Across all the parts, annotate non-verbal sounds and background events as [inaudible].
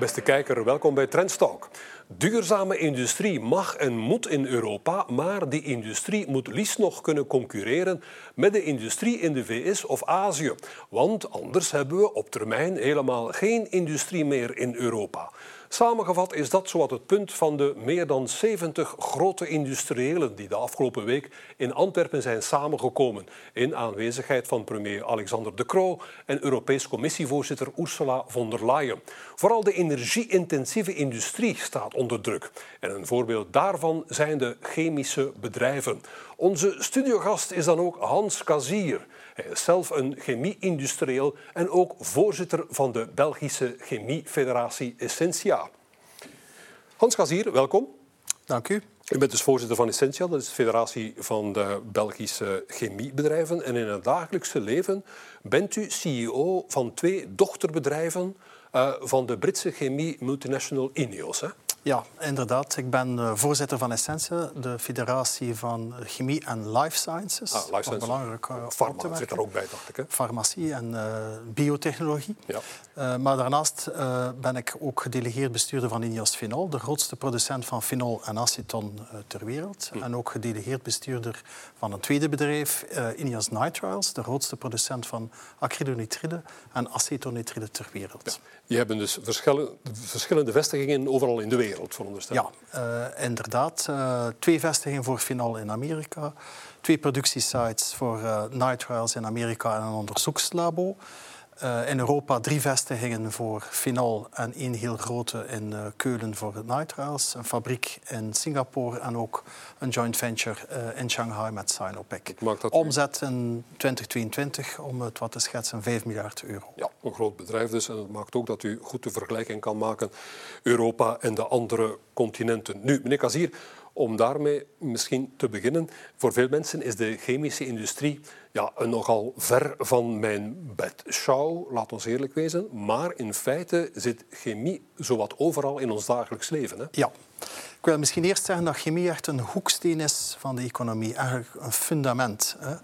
Beste kijker, welkom bij Trendstalk. Duurzame industrie mag en moet in Europa, maar die industrie moet liefst nog kunnen concurreren met de industrie in de VS of Azië. Want anders hebben we op termijn helemaal geen industrie meer in Europa. Samengevat is dat zowat het punt van de meer dan 70 grote industriëlen die de afgelopen week in Antwerpen zijn samengekomen in aanwezigheid van premier Alexander De Croo en Europees Commissievoorzitter Ursula von der Leyen. Vooral de energie-intensieve industrie staat onder druk. En een voorbeeld daarvan zijn de chemische bedrijven. Onze studiogast is dan ook Hans Kazier. Hij is zelf een chemie-industrieel en ook voorzitter van de Belgische Chemiefederatie Essentia. Hans Kazier, welkom. Dank u. U bent dus voorzitter van Essentia, dat is de federatie van de Belgische chemiebedrijven. En in het dagelijkse leven bent u CEO van twee dochterbedrijven uh, van de Britse chemie multinational Ineos. Hè? Ja, inderdaad. Ik ben eh, voorzitter van Essentia, de federatie van chemie en life sciences. Ah, life sciences. Belangrijk uh, Pharma zit er ook bij, dacht ik. Hè? Farmacie en uh, biotechnologie. Ja. Uh, maar daarnaast ben ik ook gedelegeerd bestuurder van Ineos Phenol, de grootste producent van phenol en aceton ter wereld. Hm. En ook gedelegeerd bestuurder van een tweede bedrijf, Ineos Nitriles, de grootste producent van acrylonitride en acetonitride ter wereld. Ja. Je hebt dus verschillende, verschillende vestigingen overal in de wereld, veronderstel Ja, uh, inderdaad. Uh, twee vestigingen voor Final in Amerika, twee productiesites voor uh, Nitriles in Amerika en een onderzoekslabo. Uh, in Europa drie vestigingen voor Final en één heel grote in uh, Keulen voor Nitriles. Een fabriek in Singapore en ook een joint venture uh, in Shanghai met Sinopec. Omzet in 2022, om het wat te schetsen, 5 miljard euro. Ja, een groot bedrijf dus. En dat maakt ook dat u goed de vergelijking kan maken Europa en de andere continenten. Nu, meneer Kazier, om daarmee misschien te beginnen. Voor veel mensen is de chemische industrie ja, een nogal ver van mijn bedshow, laat ons eerlijk wezen. Maar in feite zit chemie zowat overal in ons dagelijks leven. Hè? Ja. Ik wil misschien eerst zeggen dat chemie echt een hoeksteen is van de economie, eigenlijk een fundament. Hè.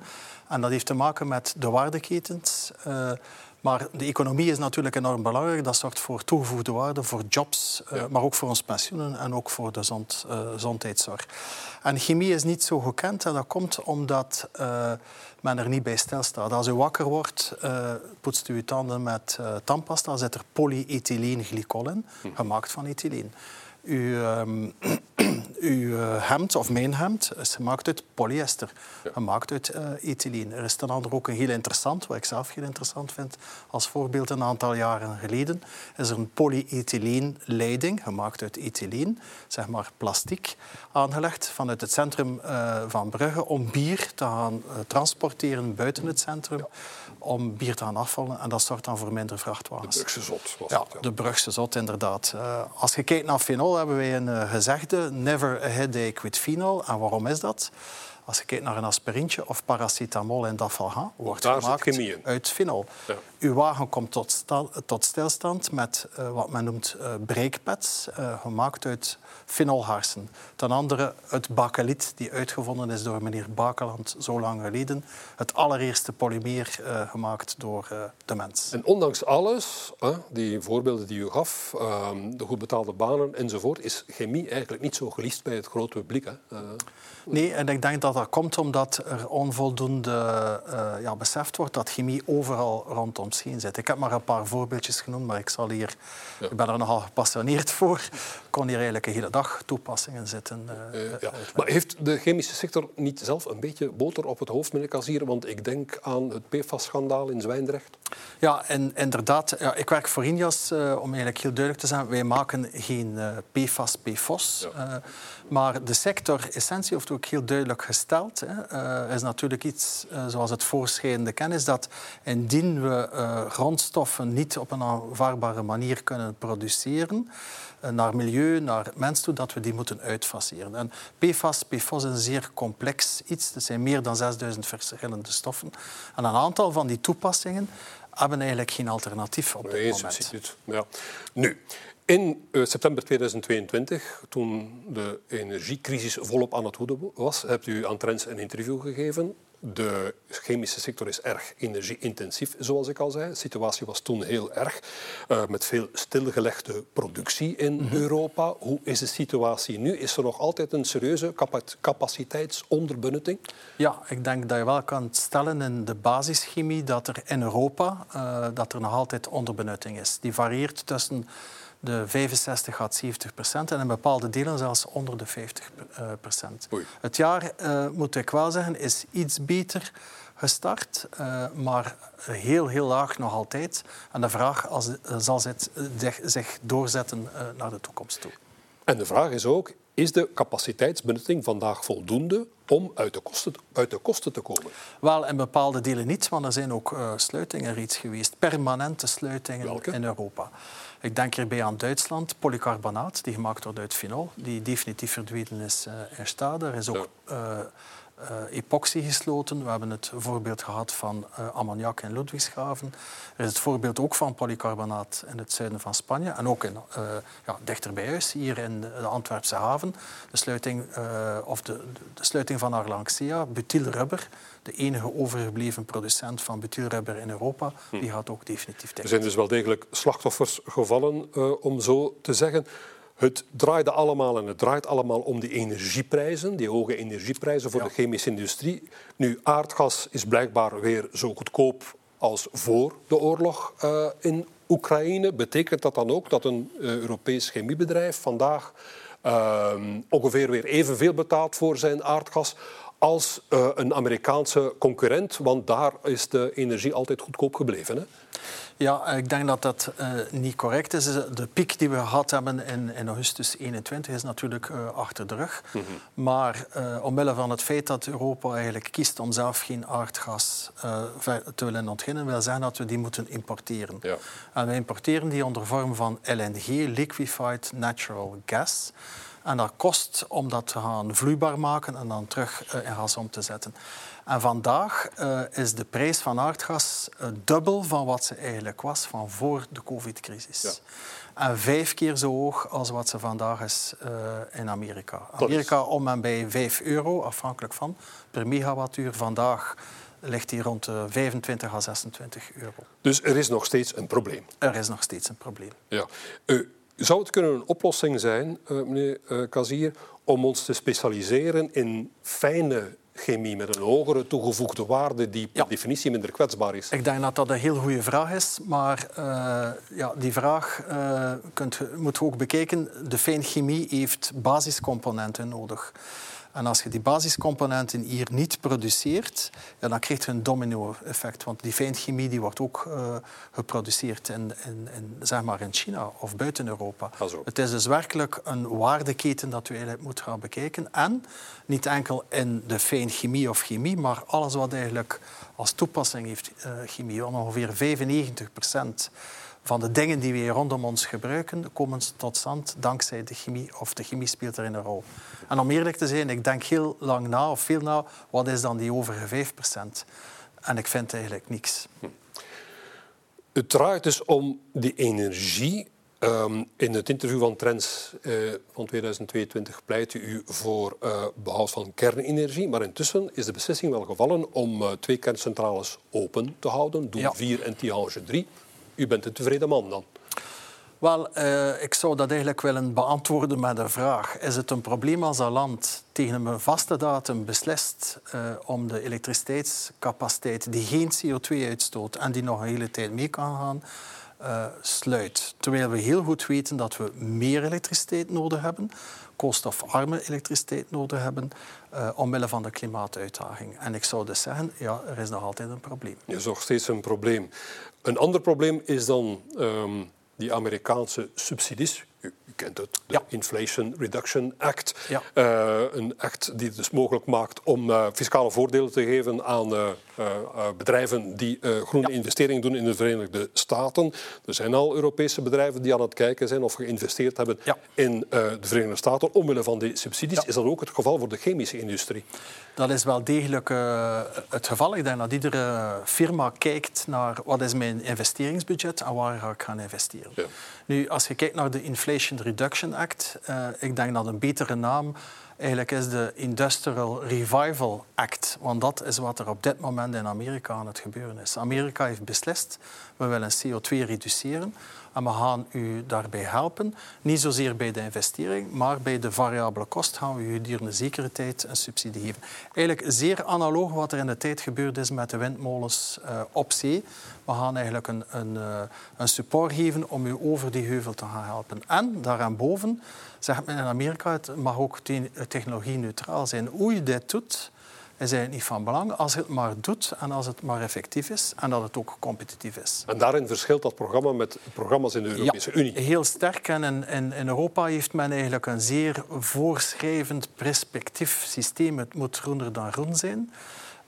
En dat heeft te maken met de waardeketens. Uh, maar de economie is natuurlijk enorm belangrijk. Dat zorgt voor toegevoegde waarde, voor jobs, uh, ja. maar ook voor ons pensioenen en ook voor de zond, uh, gezondheidszorg. En chemie is niet zo gekend en dat komt omdat men er niet bij stilstaat. Als u wakker wordt, poetst u uw tanden met tandpasta, zit er polyethylenglycol in, hm. gemaakt van ethylene. Uw, um, [clears throat] uw hemd of mijn hemd is gemaakt uit polyester, ja. gemaakt uit uh, ethylene. Er is ten andere ook een heel interessant, wat ik zelf heel interessant vind, als voorbeeld een aantal jaren geleden is er een polyethyleenleiding gemaakt uit ethylene, zeg maar plastiek, aangelegd vanuit het centrum uh, van Brugge om bier te gaan uh, transporteren buiten het centrum. Ja om bier te gaan afvallen. En dat zorgt dan voor minder vrachtwagens. De Brugse zot was ja, de Brugse zot, inderdaad. Als je kijkt naar phenol, hebben wij een uh, never a headache with phenol. En waarom is dat? Als je kijkt naar een aspirintje of paracetamol en dafalgan, wordt gemaakt uit phenol. Ja. Uw wagen komt tot, tot stilstand met uh, wat men noemt uh, breakpads, uh, gemaakt uit fenolharsen. Ten andere het bakeliet, die uitgevonden is door meneer Bakeland zo lang geleden. Het allereerste polymeer gemaakt door de mens. En ondanks alles, die voorbeelden die u gaf, ehm, de goed betaalde banen enzovoort, is chemie eigenlijk niet zo geliefd bij het grote publiek. Hè? Nee, en ik denk dat dat komt omdat er onvoldoende ja, beseft wordt dat chemie overal zit. Ik heb maar een paar voorbeeldjes genoemd, maar ik, zal hier, ja. ik ben er nogal gepassioneerd voor. Ik kon hier eigenlijk een hele dag toepassingen zitten. Uh, uh, ja. Maar heeft de chemische sector niet zelf een beetje boter op het hoofd, meneer Kazier? Want ik denk aan het PFAS-schandaal in Zwijndrecht. Ja, en inderdaad. Ja, ik werk voor Injas, om eigenlijk heel duidelijk te zijn. Wij maken geen PFAS, PFOS. Maar de sector essentie heeft ook heel duidelijk gesteld. Hè. Uh, is natuurlijk iets uh, zoals het voorschrijdende kennis dat indien we uh, grondstoffen niet op een aanvaardbare manier kunnen produceren, naar milieu, naar mens toe, dat we die moeten uitfaseren. En PFAS, PFOS is een zeer complex iets. Er zijn meer dan 6000 verschillende stoffen. En een aantal van die toepassingen hebben eigenlijk geen alternatief op dit nee, moment. Ja. Nu, in uh, september 2022, toen de energiecrisis volop aan het woeden was, hebt u aan Trends een interview gegeven. De chemische sector is erg energie-intensief, zoals ik al zei. De situatie was toen heel erg, uh, met veel stilgelegde productie in mm -hmm. Europa. Hoe is de situatie nu? Is er nog altijd een serieuze capaciteitsonderbenutting? Ja, ik denk dat je wel kan stellen in de basischemie dat er in Europa uh, dat er nog altijd onderbenutting is. Die varieert tussen de 65 à 70 procent en in bepaalde delen zelfs onder de 50 procent. Het jaar, uh, moet ik wel zeggen, is iets beter gestart, uh, maar heel, heel laag nog altijd. En de vraag als, zal het zich, zich doorzetten naar de toekomst toe. En de vraag is ook, is de capaciteitsbenutting vandaag voldoende om uit de kosten, uit de kosten te komen? Wel, in bepaalde delen niet, want er zijn ook uh, sluitingen reeds geweest. Permanente sluitingen Welke? in Europa. Ik denk hierbij aan Duitsland, polycarbonaat, die gemaakt wordt uit phenol, die definitief verdwenen is uh, in stade. Er is ook ja. uh, epoxy gesloten. We hebben het voorbeeld gehad van uh, ammoniak in Ludwigshaven. Er is het voorbeeld ook van polycarbonaat in het zuiden van Spanje. En ook in, uh, ja, dichter bij huis, hier in de Antwerpse haven. De sluiting, of de, de, sluiting van Arlanxea, butylrubber. De enige overgebleven producent van butylrubber in Europa. Hm. Die gaat ook definitief dicht. Er zijn dus wel degelijk slachtoffers gevallen, om zo te zeggen. Het draaide allemaal en het draait allemaal om die energieprijzen, die hoge energieprijzen voor ja. de chemische industrie. Nu, aardgas is blijkbaar weer zo goedkoop als voor de oorlog uh, in Oekraïne. Betekent dat dan ook dat een uh, Europees chemiebedrijf vandaag uh, ongeveer weer evenveel betaalt voor zijn aardgas als uh, een Amerikaanse concurrent? Want daar is de energie altijd goedkoop gebleven. Hè? Ja, ik denk dat dat uh, niet correct is. De piek die we gehad hebben in, in augustus 21 is natuurlijk uh, achter de rug. Mm -hmm. Maar uh, omwille van het feit dat Europa eigenlijk kiest om zelf geen aardgas te willen ontginnen, wil zeggen dat we die moeten importeren. Ja. En we importeren die onder vorm van LNG, Liquefied Natural Gas. En dat kost om dat te gaan vloeibaar maken en dan terug in gas om te zetten. En vandaag uh, is de prijs van aardgas uh, dubbel van wat ze eigenlijk was van voor de covid-crisis. Ja. En vijf keer zo hoog als wat ze vandaag is in Amerika. Amerika om en bij 5 euro, afhankelijk van, per megawattuur. Vandaag ligt die rond de 25 à 26 euro. Dus er is nog steeds een probleem? Er is nog steeds een probleem. Ja. Zou het kunnen een oplossing zijn, meneer Kazier, om ons te specialiseren in fijne chemie met een hogere toegevoegde waarde die per ja. definitie minder kwetsbaar is? Ik denk dat dat een heel goede vraag is, maar uh, ja, die vraag uh, kunt, moet ook bekijken. De fijnchemie heeft basiscomponenten nodig. En als je die basiscomponenten hier niet produceert, ja, dan krijg je een domino-effect. Want die fijnchemie die wordt ook uh, geproduceerd in, in, in, zeg maar in China of buiten Europa. Het is dus werkelijk een waardeketen dat we eigenlijk moeten gaan bekijken. En niet enkel in de fijnchemie of chemie, maar alles wat eigenlijk als toepassing heeft uh, chemie. Ongeveer 95 procent van de dingen die we rondom ons gebruiken, komen tot stand dankzij de chemie, of de chemie speelt erin een rol. En om eerlijk te zijn, ik denk heel lang na, of veel na, wat is dan die overige 5%? En ik vind eigenlijk niks. Het draait dus om die energie. Um, in het interview van Trends uh, van 2022 pleit u voor uh, behoud van kernenergie. Maar intussen is de beslissing wel gevallen om uh, twee kerncentrales open te houden. Doel ja. 4 en Tihange 3. U bent een tevreden man dan? Wel, uh, ik zou dat eigenlijk willen beantwoorden met een vraag. Is het een probleem als een land tegen een vaste datum beslist uh, om de elektriciteitscapaciteit die geen CO2 uitstoot en die nog een hele tijd mee kan gaan, uh, sluit? Terwijl we heel goed weten dat we meer elektriciteit nodig hebben, koolstofarme elektriciteit nodig hebben, uh, omwille van de klimaatuitdaging. En ik zou dus zeggen, ja, er is nog altijd een probleem. Er is nog steeds een probleem. Een ander probleem is dan um, die Amerikaanse subsidies. U, u kent het, de ja. Inflation Reduction Act. Ja. Uh, een act die het dus mogelijk maakt om fiscale voordelen te geven aan bedrijven die groene ja. investeringen doen in de Verenigde Staten. Er zijn al Europese bedrijven die aan het kijken zijn of geïnvesteerd hebben ja. in de Verenigde Staten omwille van die subsidies. Is dat ook het geval voor de chemische industrie? Dat is wel degelijk het geval. Ik denk dat iedere firma kijkt naar wat is mijn investeringsbudget en waar ga ik gaan investeren. Nu, als je kijkt naar de Inflation Reduction Act, ik denk dat een betere naam eigenlijk is de Industrial Revival Act. Want dat is wat er op dit moment in Amerika aan het gebeuren is. Amerika heeft beslist, we willen CO2 reduceren. En we gaan u daarbij helpen. Niet zozeer bij de investering, maar bij de variabele kost gaan we u gedurende zekere tijd een subsidie geven. Eigenlijk zeer analoog wat er in de tijd gebeurd is met de windmolens uh, op zee. We gaan eigenlijk een, een, uh, een support geven om u over die heuvel te gaan helpen. En daaraan zegt men in Amerika, het mag ook technologie neutraal zijn. Hoe je dit doet, is eigenlijk niet van belang als je het maar doet en als het maar effectief is en dat het ook competitief is. En daarin verschilt dat programma met programma's in de Europese ja, Unie? heel sterk. En in, in, in, Europa heeft men eigenlijk een zeer voorschrijvend perspectief systeem. Het moet groener dan groen zijn.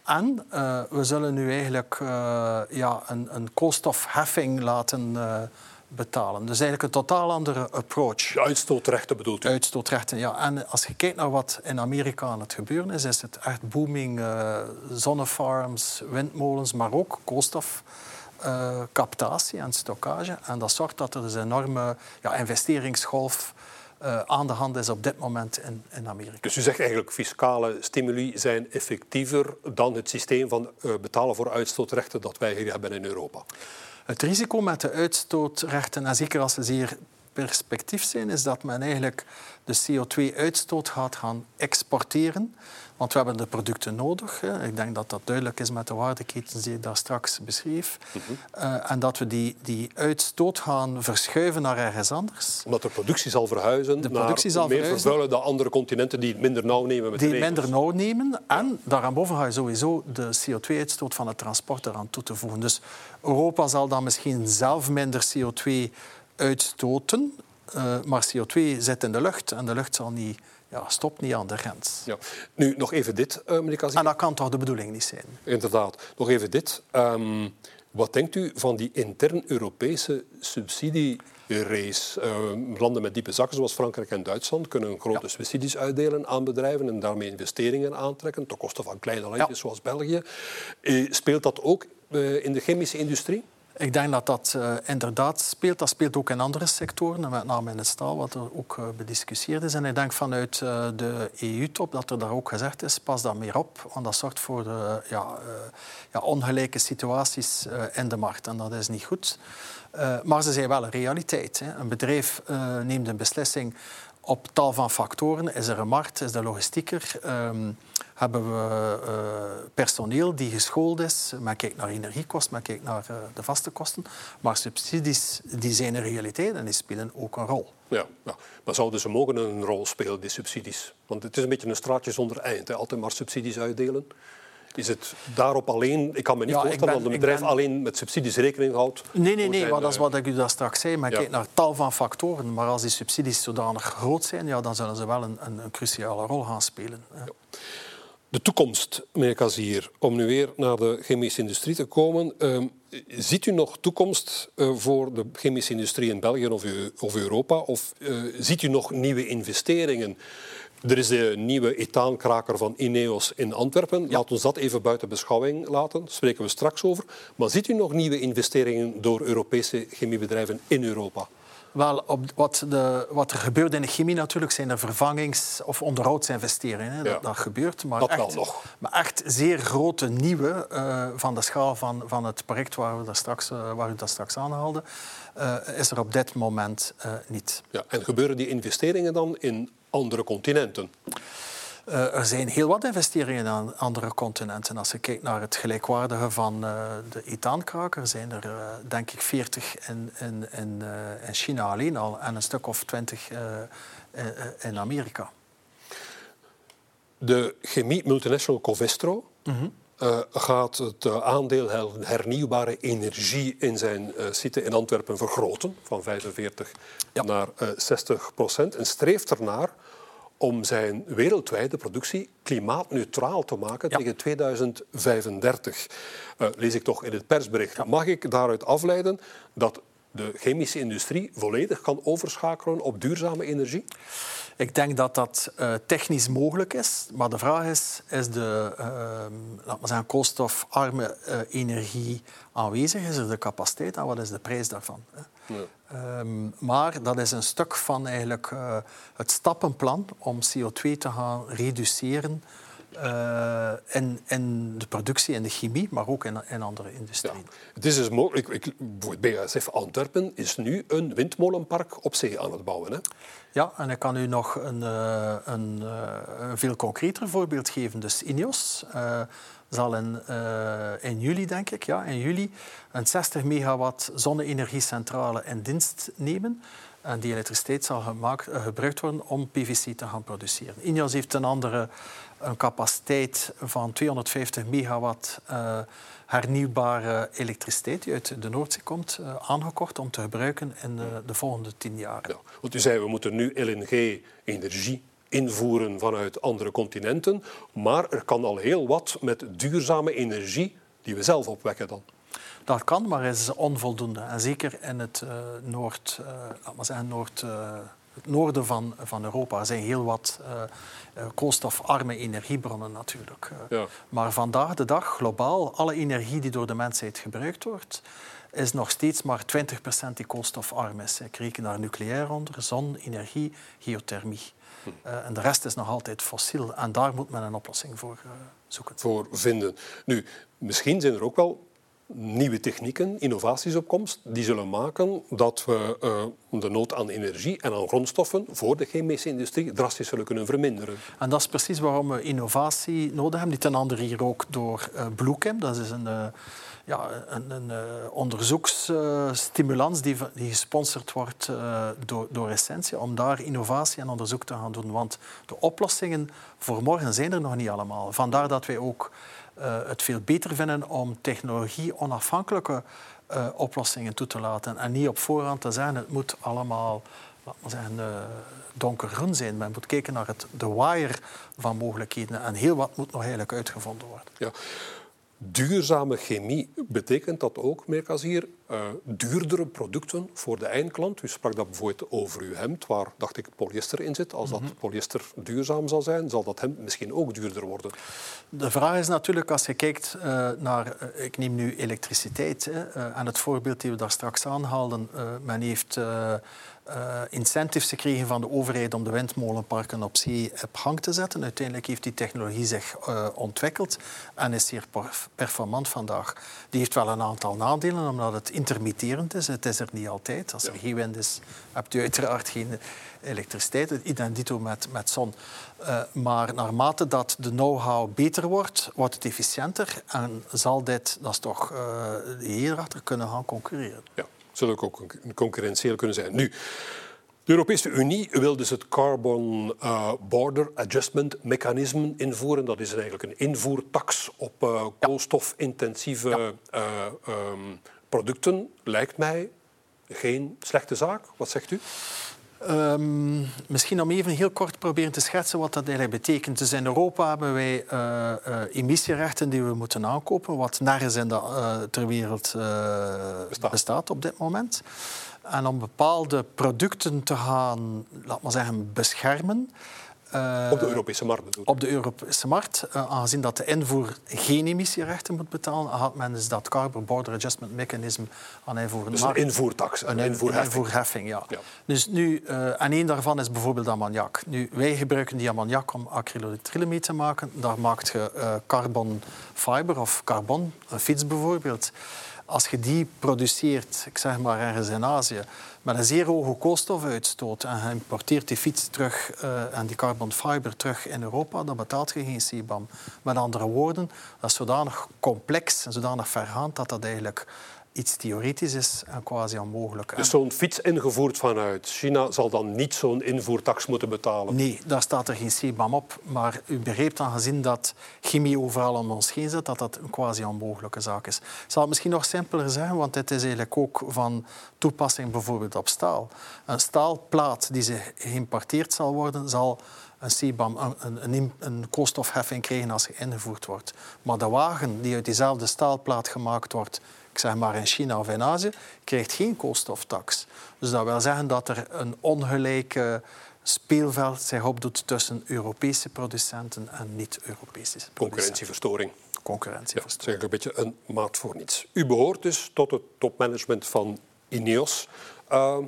En uh, we zullen nu eigenlijk uh, ja, een, een koolstofheffing laten uh, betalen. Dus eigenlijk een totaal andere approach. De uitstootrechten bedoelt u? Uitstootrechten, ja. En als je kijkt naar wat in Amerika aan het gebeuren is, is het echt booming uh, zonnefarms, windmolens, maar ook koolstofcaptatie uh, en stockage. En dat zorgt dat er dus een enorme ja, investeringsgolf uh, aan de hand is op dit moment in, in Amerika. Dus u zegt eigenlijk fiscale stimuli zijn effectiever dan het systeem van betalen voor uitstootrechten dat wij hier hebben in Europa? Het risico met de uitstootrechten, en zeker als ze zeer perspectief zijn, is dat men eigenlijk de CO2-uitstoot gaat gaan exporteren. Want we hebben de producten nodig. Ik denk dat dat duidelijk is met de waardeketens die ik daar straks beschreef. Mm -hmm. uh, en dat we die, die uitstoot gaan verschuiven naar ergens anders. Omdat de productie zal verhuizen de productie naar zal meer verhuizen. vervuilen dan andere continenten die het minder nauw nemen met Die regels. minder nauw nemen. En daarboven ga je sowieso de CO2-uitstoot van het transport eraan toe te voegen. Dus Europa zal dan misschien zelf minder CO2 uitstoten. Uh, maar CO2 zit in de lucht en de lucht zal niet, ja, stopt niet aan de grens. Ja. Nu, nog even dit, uh, meneer Kazi. En dat kan toch de bedoeling niet zijn? Inderdaad. Nog even dit. Um, wat denkt u van die intern Europese subsidierace? Uh, landen met diepe zakken, zoals Frankrijk en Duitsland, kunnen grote ja. subsidies uitdelen aan bedrijven en daarmee investeringen aantrekken, ten koste van kleine landjes ja. zoals België. Uh, speelt dat ook in de chemische industrie? Ik denk dat dat uh, inderdaad speelt. Dat speelt ook in andere sectoren, met name in het staal, wat er ook uh, bediscussieerd is. En ik denk vanuit uh, de EU-top dat er daar ook gezegd is, pas daar meer op, want dat zorgt voor ja, ja, ongelijke situaties in de markt. En dat is niet goed. maar ze zijn wel een realiteit. Hè. Een bedrijf neemt een beslissing op tal van factoren. Is er een markt? Is de logistieker? Um, hebben we uh, personeel die geschoold is. Men kijkt naar energiekosten, men kijkt naar uh, de vaste kosten. Maar subsidies die zijn een realiteit en die spelen ook een rol. Ja, ja. maar zouden ze mogen een rol spelen, die subsidies? Want het is een beetje een straatje zonder eind. Hè? Altijd maar subsidies uitdelen. Is het daarop alleen... Ik kan me niet ja, voorstellen ben, dat een bedrijf ben... alleen met subsidies rekening houdt. Nee, nee, nee. Maar dat is wat ik u daar straks zei. Men ja. kijkt naar tal van factoren. Maar als die subsidies zodanig groot zijn, ja, dan zullen ze wel een, een, een cruciale rol gaan spelen. Ja. De toekomst, meneer Kazier, om nu weer naar de chemische industrie te komen. Uh, ziet u nog toekomst uh, voor de chemische industrie in België of, of Europa? Of uh, ziet u nog nieuwe investeringen? Er is de nieuwe ethaankraker van Ineos in Antwerpen. Ja. Laat ons dat even buiten beschouwing laten. Daar spreken we straks over. Maar ziet u nog nieuwe investeringen door Europese chemiebedrijven in Europa? Wel, op wat, de, wat, er gebeurt in de chemie natuurlijk zijn er vervangings- of onderhoudsinvesteringen. Hè. Ja. Dat, dat, gebeurt. Maar dat echt, wel nog. Maar echt zeer grote nieuwe uh, van de schaal van, van het project waar, we daar straks, uh, waar u dat straks aanhaalde, uh, is er op dit moment niet. Ja, en gebeuren die investeringen dan in andere continenten? Uh, er zijn heel wat investeringen aan andere continenten. Als je kijkt naar het gelijkwaardige van uh, de ethaankraker, zijn er uh, denk ik 40 in, in, in, in, China alleen al en een stuk of 20 in Amerika. De chemie multinational Covestro mm -hmm. Gaat het aandeel hernieuwbare energie in zijn site in Antwerpen vergroten, van 45 ja. naar 60 procent, en streeft ernaar om zijn wereldwijde productie klimaatneutraal te maken ja. tegen 2035. Uh, lees ik toch in het persbericht. Ja. Mag ik daaruit afleiden dat de chemische industrie volledig kan overschakelen op duurzame energie? Ik denk dat dat uh, technisch mogelijk is, maar de vraag is, is de uh, laat maar zeggen, koolstofarme uh, energie aanwezig? Is er de capaciteit en wat is de prijs daarvan? Ehm, maar dat is een stuk van eigenlijk, uh, het stappenplan om CO2 te gaan reduceren uh, in, in, de productie, in de chemie, maar ook in, in andere industrieën. Ja. Het is dus mogelijk, ik, BASF Antwerpen is nu een windmolenpark op zee aan het bouwen. Hè? Ja, en ik kan u nog een, uh, een, een veel concreter voorbeeld geven. Dus INEOS zal in, in juli, denk ik, ja, in juli een 60 megawatt zonne-energiecentrale in dienst nemen. En die elektriciteit zal gemaakt, gebruikt worden om PVC te gaan produceren. INEOS heeft een andere een capaciteit van 250 megawatt uh, hernieuwbare elektriciteit die uit de Noordzee komt, uh, aangekocht om te gebruiken in uh, de volgende tien jaar. Ja, want u zei, we moeten nu LNG-energie invoeren vanuit andere continenten, maar er kan al heel wat met duurzame energie die we zelf opwekken dan. Dat kan, maar is onvoldoende. En zeker in het Noord, laat maar zeggen, Noord het noorden van, van Europa zijn heel wat uh, koolstofarme energiebronnen natuurlijk. Ja. Maar vandaag de dag, globaal, alle energie die door de mensheid gebruikt wordt, is nog steeds maar 20% die koolstofarm is. Ik reken daar nucleair onder, zon, energie, geothermie. Hm. Uh, en de rest is nog altijd fossiel. En daar moet men een oplossing voor uh, zoeken. Voor vinden. Nu, misschien zijn er ook wel nieuwe technieken, innovaties op komst, die zullen maken dat we uh, de nood aan energie en aan grondstoffen voor de chemische industrie drastisch zullen kunnen verminderen. En dat is precies waarom we innovatie nodig hebben. Dit ten andere hier ook door uh, Bluechem. Dat is een, uh, ja, een, een onderzoeksstimulans die, die gesponsord wordt door, door om daar innovatie en onderzoek te gaan doen. Want de oplossingen voor morgen zijn er nog niet allemaal. Vandaar dat wij ook het veel beter vinden om technologie-onafhankelijke uh, oplossingen toe te laten. En niet op voorhand te zeggen, het moet allemaal zeggen, uh, donkergroen zijn. Men moet kijken naar het, de wire van mogelijkheden. En heel wat moet nog eigenlijk uitgevonden worden. Ja. Duurzame chemie, betekent dat ook, Merkazier, uh, duurdere producten voor de eindklant? U sprak dat bijvoorbeeld over uw hemd, waar, dacht ik, polyester in zit. Als dat mhm. polyester duurzaam zal zijn, zal dat hemd misschien ook duurder worden? De vraag is natuurlijk, als je kijkt uh, naar, uh, ik neem nu elektriciteit, hè, en het voorbeeld die we daar straks aanhaalden, men heeft uh, incentives gekregen van de overheid om de windmolenparken op zee op gang te zetten. Uiteindelijk heeft die technologie zich uh, ontwikkeld en is zeer performant vandaag. Die heeft wel een aantal nadelen, omdat het intermitterend is. Het is er niet altijd. Als er geen wind is, hebt u uiteraard geen elektriciteit. Identito met, met zon. Uh, maar naarmate dat de know-how beter wordt, wordt het efficiënter en zal dit, dat is toch hierachter, kunnen gaan concurreren. Ja zullen ook concurrentieel kunnen zijn. Nu, de Europese Unie wil dus het Carbon uh, Border Adjustment Mechanisme invoeren. Dat is eigenlijk een invoertax op uh, koolstofintensieve uh, um, producten. Lijkt mij geen slechte zaak. Wat zegt u? Um, misschien om even heel kort proberen te schetsen wat dat eigenlijk betekent. Dus in Europa hebben wij uh, uh, emissierechten die we moeten aankopen, wat nergens in de, uh, ter wereld bestaat. bestaat. op dit moment. En om bepaalde producten te gaan, laat maar zeggen, beschermen, uh, op de Europese markt bedoel Op de Europese markt. Uh, aangezien dat de invoer geen emissierechten moet betalen, had men dus dat Carbon Border Adjustment Mechanism aan invoeren. Dus een invoertax, een, een invoerheffing. ja. ja. Dus nu, uh, en één daarvan is bijvoorbeeld ammoniak. Nu, wij gebruiken die ammoniak om acrylonitrile mee te maken. Daar maakt je carbon fiber of carbon, een fiets bijvoorbeeld. Als je die produceert, ik zeg maar ergens in Azië, met een zeer hoge koolstofuitstoot en je importeert die fiets terug uh, en die carbon fiber terug in Europa, dan betaalt je geen CBAM. Met andere woorden, dat is zodanig complex en zodanig vergaand dat dat eigenlijk iets theoretisch is en quasi onmogelijk. Dus zo'n fiets ingevoerd vanuit China zal dan niet zo'n invoertax moeten betalen? Nee, daar staat er geen CBAM op. Maar u begreep dan gezien dat chemie overal om ons heen zit, dat dat een quasi onmogelijke zaak is. Ik zal het misschien nog simpeler zeggen, want dit is eigenlijk ook van toepassing bijvoorbeeld op staal. Een staalplaat die ze geïmporteerd zal worden, zal een CBAM, een, een, een, koolstofheffing krijgen als hij ingevoerd wordt. Maar de wagen die uit diezelfde staalplaat gemaakt wordt, ik zeg maar in China of in Azië, krijgt geen koolstoftax. Dus dat wil zeggen dat er een ongelijke speelveld zich opdoet tussen Europese producenten en niet-Europese producenten. Concurrentieverstoring. Concurrentieverstoring. Ja, zeg ik een beetje een maat voor niets. U behoort dus tot het topmanagement van Ineos. Uh,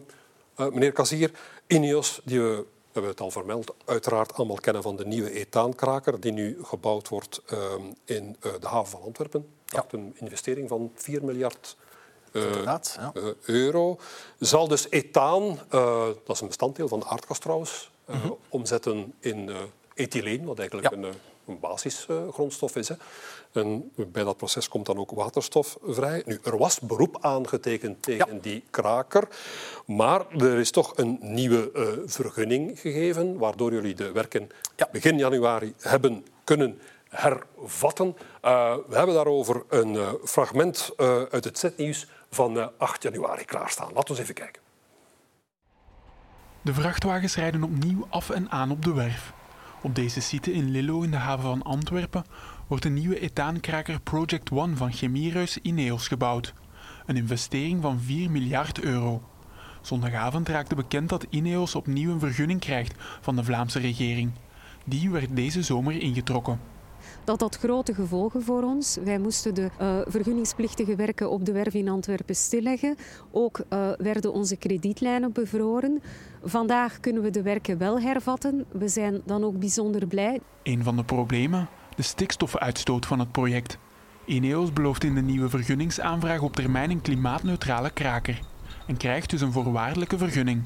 meneer Kazier, Ineos, die we we hebben het al vermeld, uiteraard allemaal kennen van de nieuwe etaankraker die nu gebouwd wordt ehm, in uh, de haven van Antwerpen. Ja. Een investering van 4 miljard uh, ja. uh, euro. Zal dus ethaan, dat is een bestanddeel van de aardgas trouwens, mm -hmm. omzetten in ethyleen, wat eigenlijk ja. een een basisgrondstof is. Hè. En bij dat proces komt dan ook waterstof vrij. Nu, er was beroep aangetekend tegen die kraker, maar er is toch een nieuwe uh, vergunning gegeven, waardoor jullie de werken begin januari hebben kunnen hervatten. Uh, we hebben daarover een uh, fragment uit het zetnieuws van 8 januari klaarstaan. Laten we eens even kijken. De vrachtwagens rijden opnieuw af en aan op de werf. Op deze site in Lillo in de haven van Antwerpen wordt een nieuwe ethaankraker Project One van chemiereus Ineos gebouwd. Een investering van 4 miljard euro. Zondagavond raakte bekend dat Ineos opnieuw een vergunning krijgt van de Vlaamse regering. Die werd deze zomer ingetrokken dat had grote gevolgen voor ons. Wij moesten de uh, vergunningsplichtige werken op de werf in Antwerpen stilleggen. Ook uh, werden onze kredietlijnen bevroren. Vandaag kunnen we de werken wel hervatten. We zijn dan ook bijzonder blij. Een van de problemen? De stikstofuitstoot van het project. Ineos belooft in de nieuwe vergunningsaanvraag op termijn een klimaatneutrale kraker en krijgt dus een voorwaardelijke vergunning.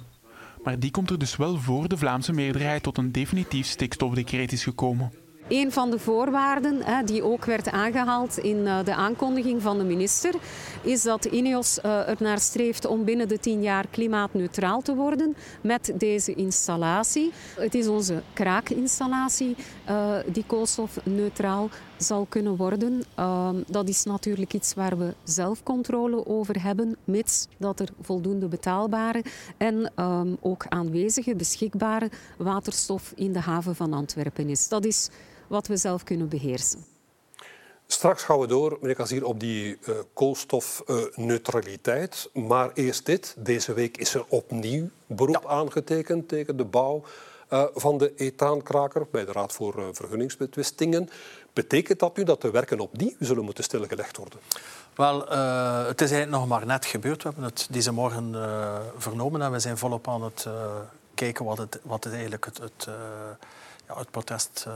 Maar die komt er dus wel voor de Vlaamse meerderheid tot een definitief stikstofdecreet is gekomen. Een van de voorwaarden die ook werd aangehaald in eh, de aankondiging van de minister is dat Ineos uh, er naar streeft om binnen de tien jaar klimaatneutraal te worden met deze installatie. Het is onze kraakinstallatie uh, die koolstofneutraal zal kunnen worden. Uh, dat is natuurlijk iets waar we zelf controle over hebben, mits dat er voldoende betaalbare en um, ook aanwezige, beschikbare waterstof in de haven van Antwerpen is. Dat is wat we zelf kunnen beheersen. Straks gaan we door, meneer Kazier, op die uh, koolstofneutraliteit. Uh, maar eerst dit. Deze week is er opnieuw beroep ja. aangetekend tegen de bouw uh, van de ethaankraker bij de Raad voor Vergunningsbetwistingen. Betekent dat nu dat de werken opnieuw zullen moeten stilgelegd worden? Wel, het is eigenlijk nog maar net gebeurd. We hebben het deze morgen vernomen en we zijn volop aan het kijken wat het, wat het eigenlijk het, het ja, het protest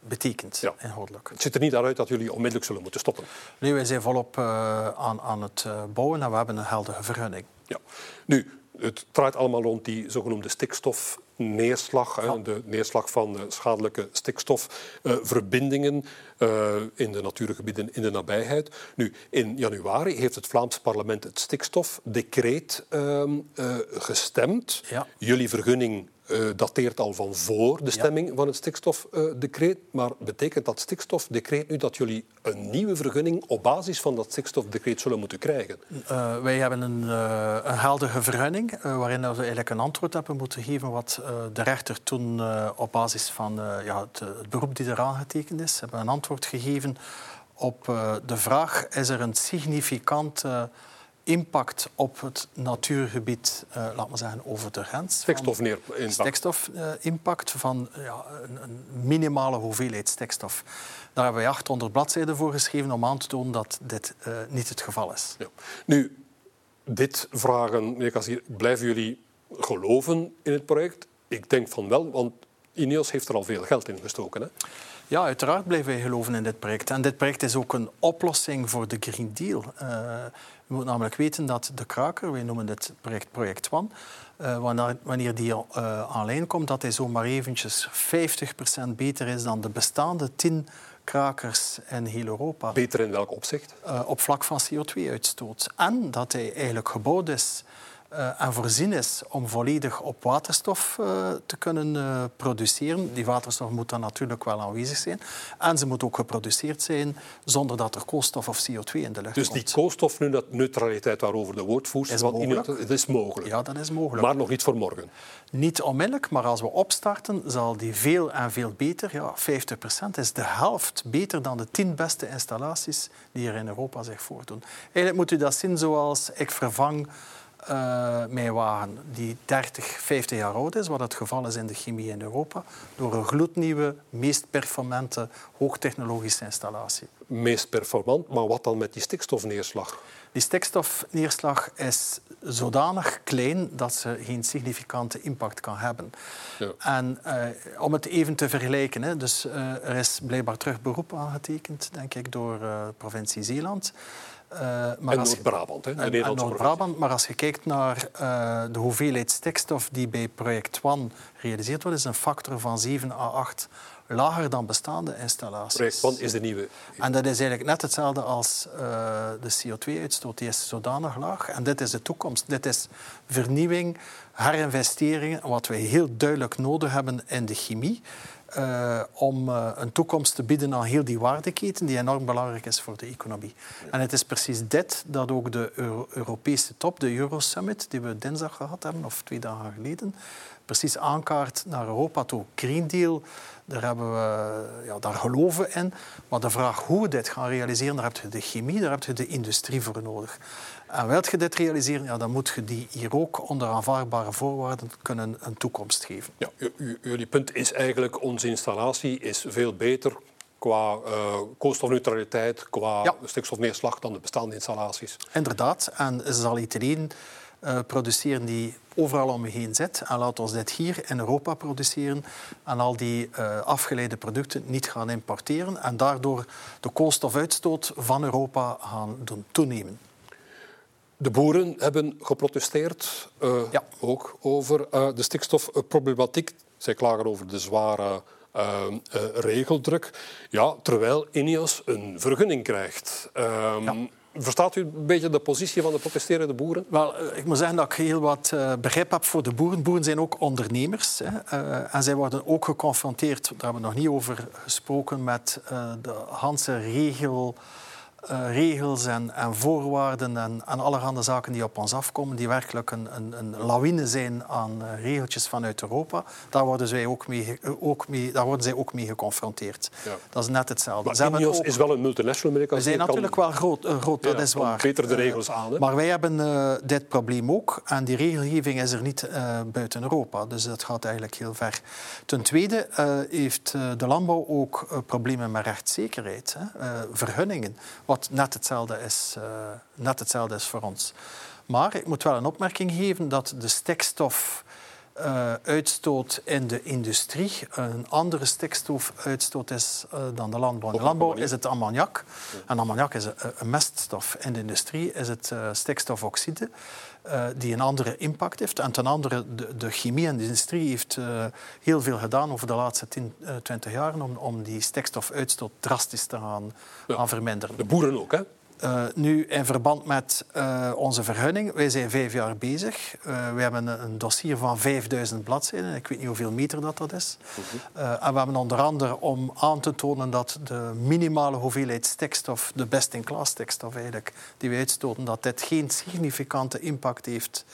betekent, ja. inhoudelijk. Het ziet er niet uit dat jullie onmiddellijk zullen moeten stoppen. Nee, wij zijn volop aan, aan het bouwen en we hebben een heldere vergunning. Ja. Nu, het draait allemaal rond die zogenoemde stikstofneerslag, ja. de neerslag van schadelijke stikstofverbindingen uh, in de natuurgebieden in de nabijheid. Nu, in januari heeft het Vlaams parlement het stikstofdecreet uh, gestemd. Ja. Jullie vergunning uh, dateert al van voor de stemming ja. van het stikstofdecreet. maar betekent dat stikstofdecreet nu dat jullie een nieuwe vergunning op basis van dat stikstofdecreet zullen moeten krijgen? Uh, wij hebben een, uh, een heldere vergunning waarin we eigenlijk een antwoord hebben moeten geven wat de rechter toen op basis van ja, het, het, beroep die eraan getekend is, hebben een antwoord gegeven op de vraag is er een significante impact op het natuurgebied, uh, laat maar zeggen, over de grens. Stikstofimpact. Stikstofimpact uh, van ja, een, een, minimale hoeveelheid stikstof. Daar hebben wij 800 bladzijden voor geschreven om aan te tonen dat dit uh, niet het geval is. Ja. Nu, dit vragen, meneer Kassier, blijven jullie geloven in het project? Ik denk van wel, want Ineos heeft er al veel geld in gestoken. Hè? Ja, uiteraard blijven wij geloven in dit project. En dit project is ook een oplossing voor de Green Deal. Uh, je moet namelijk weten dat de kraker, wij noemen dit project Project One, uh, wanneer, die uh, alleen komt, dat hij zomaar eventjes 50% beter is dan de bestaande 10 krakers in heel Europa. Beter in welk opzicht? Uh, op vlak van CO2-uitstoot. En dat hij eigenlijk gebouwd is uh, en voorzien is om volledig op waterstof uh, te kunnen uh, produceren. Die waterstof moet dan natuurlijk wel aanwezig zijn. En ze moet ook geproduceerd zijn zonder dat er koolstof of CO2 in de lucht dus komt. Dus die koolstofneutraliteit waarover de woordvoerster... Is mogelijk. Het is mogelijk. Ja, dat is mogelijk. Maar nog niet voor morgen. Niet onmiddellijk, maar als we opstarten zal die veel en veel beter... Ja, 50% is de helft beter dan de tien beste installaties die er in Europa zich voordoen. Eigenlijk moet u dat zien zoals ik vervang uh, mijn wagen die 30, 50 jaar oud is, wat het geval is in de chemie in Europa, door een gloednieuwe, meest performante, hoogtechnologische installatie. meest performant. Maar wat dan met die stikstofneerslag? Die stikstofneerslag is zodanig klein dat ze geen significante impact kan hebben. Ja. En uh, om het even te vergelijken, hè, dus uh, er is blijkbaar terug beroep aangetekend, denk ik, door provincie Zeeland. Uh, maar en Noord-Brabant, hè? De en, Noord-Brabant. Maar als je kijkt naar uh, de hoeveelheid stikstof die bij project ONE gerealiseerd wordt, is een factor van 7 à 8 lager dan bestaande installaties. Project ONE is de nieuwe. En dat is eigenlijk net hetzelfde als uh, de CO2-uitstoot. Die is zodanig laag. En dit is de toekomst. Dit is vernieuwing, herinvesteringen, wat we heel duidelijk nodig hebben in de chemie. Uh, om uh, een toekomst te bieden aan heel die waardeketen die enorm belangrijk is voor de economie. En het is precies dit dat ook de Euro Europese top, de Eurosummit, die we dinsdag gehad hebben, of twee dagen geleden, precies aankaart naar Europa toe. Green Deal, daar, hebben we, ja, daar geloven we in. Maar de vraag hoe we dit gaan realiseren, daar heb je de chemie, daar heb je de industrie voor nodig. En wilt je dit realiseren, ja, dan moet je die hier ook onder aanvaardbare voorwaarden kunnen een toekomst geven. Ja, jullie punt is eigenlijk, onze installatie is veel beter qua uh, koolstofneutraliteit, qua ja. stikstofneerslag dan de bestaande installaties. Inderdaad, en ze zal iedereen uh, produceren die overal om je heen zit. En laat ons dit hier in Europa produceren en al die uh, afgeleide producten niet gaan importeren en daardoor de koolstofuitstoot van Europa gaan doen toenemen. De boeren hebben geprotesteerd, uh, ja. ook over uh, de stikstofproblematiek. Zij klagen over de zware uh, regeldruk. Ja, terwijl Ineos een vergunning krijgt. Ehm, ja. Verstaat u een beetje de positie van de protesterende boeren? Wel, eh, ik moet zeggen dat ik heel wat begrip heb voor de boeren. Boeren zijn ook ondernemers. Hè. En zij worden ook geconfronteerd, daar hebben we nog niet over gesproken, met de Hanse regel uh, regels en, en voorwaarden en, en allerhande zaken die op ons afkomen, die werkelijk een, een, een lawine zijn aan uh, regeltjes vanuit Europa, daar worden, zij ook mee, ook mee, daar worden zij ook mee geconfronteerd. Ja. Dat is net hetzelfde. Maar Ineos ook, is wel een multinational merk. We zijn natuurlijk wel groot, uh, groot dat is waar. beter de regels aan. Hè? Maar wij hebben dit probleem ook en die regelgeving is er niet buiten Europa. Dus dat gaat eigenlijk heel ver. Ten tweede heeft de landbouw ook problemen met rechtszekerheid, hè? vergunningen wat net hetzelfde is, uh, net hetzelfde is voor ons. Maar ik moet wel een opmerking geven dat de stikstof uh, uitstoot in de industrie een andere stikstofuitstoot is uh, dan de landbouw. In de landbouw is het ammoniak. En ammoniak is een, een, meststof. In de industrie is het uh, stikstofoxide. Die een andere impact heeft. En ten andere, de, de chemie en de industrie heeft heel veel gedaan over de laatste 10, 20 jaar om, om die stikstofuitstoot drastisch te gaan, ja. gaan verminderen. De boeren ook, hè? Uh, nu, in verband met uh, onze vergunning, wij zijn vijf jaar bezig. Uh, we hebben een, een, dossier van 5000 bladzijden. Ik weet niet hoeveel meter dat, dat is. en we hebben onder andere om aan te tonen dat de minimale hoeveelheid stikstof, de best-in-class stikstof eigenlijk, die we uitstoten, dat dit geen significante impact heeft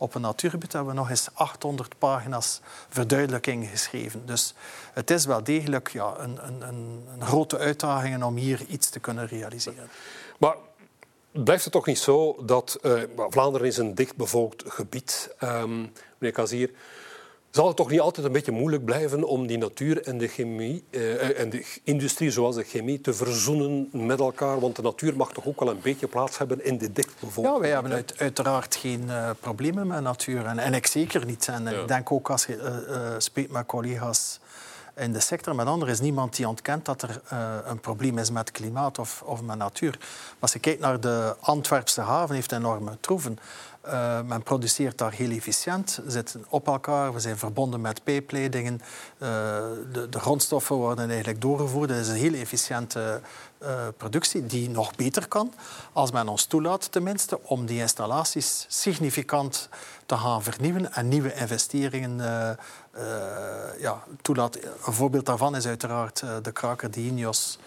op een natuurgebied hebben we nog eens 800 pagina's verduidelijking geschreven. Dus het is wel degelijk ja, een, een, een grote uitdaging om hier iets te kunnen realiseren. Maar blijft het toch niet zo dat uh, Vlaanderen is een dichtbevolkt gebied, um, meneer Kazier. Zal het toch niet altijd een beetje moeilijk blijven om die natuur en de chemie uh, en de industrie zoals de chemie te verzoenen met elkaar? Want de natuur mag toch ook wel een beetje plaats hebben in de dichtbevolking. Ja, wij hebben uit, uiteraard geen uh, problemen met natuur. En, en ik zeker niet. En ja. ik denk ook als je spreekt met collega's in de sector. Met anderen is niemand die ontkent dat er uh, een probleem is met klimaat of, of met natuur. Maar als je kijkt naar de Antwerpse haven, heeft enorme troeven. Uh, men produceert daar heel efficiënt, zitten op elkaar, we zijn verbonden met pijpleidingen. Uh, de, de, grondstoffen worden eigenlijk doorgevoerd. Dat is een heel efficiënte productie die nog beter kan, als men ons toelaat tenminste, om die installaties significant te gaan vernieuwen en nieuwe investeringen ja, toelaat. Een voorbeeld daarvan is uiteraard de kraker die Ineos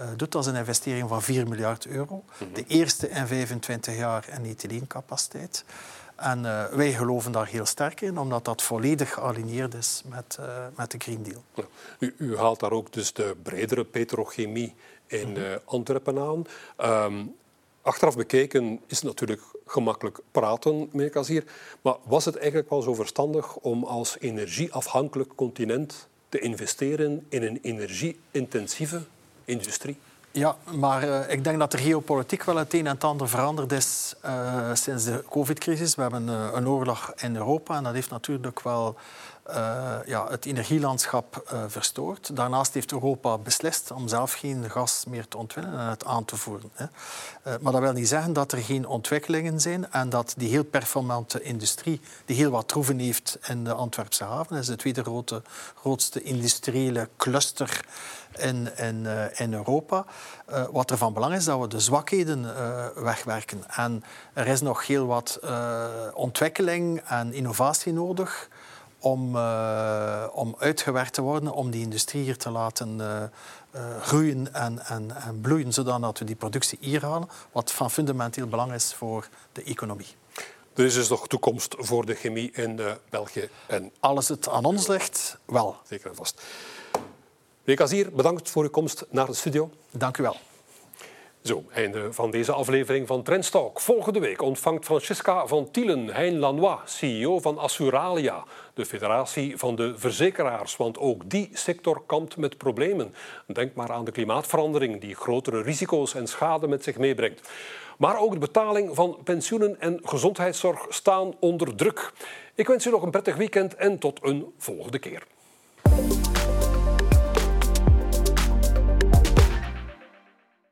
uh, doet als een investering van 4 miljard euro. Mhm. De eerste in 25 jaar in ethylencapaciteit. En uh, wij geloven daar heel sterk in, omdat dat volledig gealigneerd is met, uh, met de Green Deal. Ja. U, u, haalt daar ook dus de bredere petrochemie in mm Antwerpen aan. Um, achteraf bekeken is het natuurlijk gemakkelijk praten, meneer Kazier. Maar was het eigenlijk wel zo verstandig om als energieafhankelijk continent te investeren in een energie-intensieve industrie? Ja, maar uh, ik denk dat er geopolitiek wel het een en het ander veranderd is uh, sinds de covid-crisis. We hebben uh, een oorlog in Europa en dat heeft natuurlijk wel uh, ja, het energielandschap uh, verstoord. Daarnaast heeft Europa beslist om zelf geen gas meer te ontwinnen en het aan te voeren. Hè. Uh, maar dat wil niet zeggen dat er geen ontwikkelingen zijn en dat die heel performante industrie, die heel wat troeven heeft in de Antwerpse haven, dat is de tweede grote, grootste industriële cluster in, in, in Europa. wat er van belang is, dat we de zwakheden wegwerken. En er is nog heel wat ontwikkeling en innovatie nodig om, uh, om uitgewerkt te worden, om die industrie hier te laten uh, uh, groeien en, en, en bloeien, zodat we die productie hier halen, wat van fundamenteel belang is voor de economie. Er is dus nog toekomst voor de chemie in België. En... Alles het aan ons ligt, wel. Zeker en vast. Meneer Kazier, bedankt voor uw komst naar de studio. Dank u wel. Zo, einde van deze aflevering van Trendstalk. Volgende week ontvangt Francisca van Tielen Hein Lanois, CEO van Assuralia, de federatie van de verzekeraars. Want ook die sector kampt met problemen. Denk maar aan de klimaatverandering die grotere risico's en schade met zich meebrengt. Maar ook de betaling van pensioenen en gezondheidszorg staan onder druk. Ik wens u nog een prettig weekend en tot een volgende keer.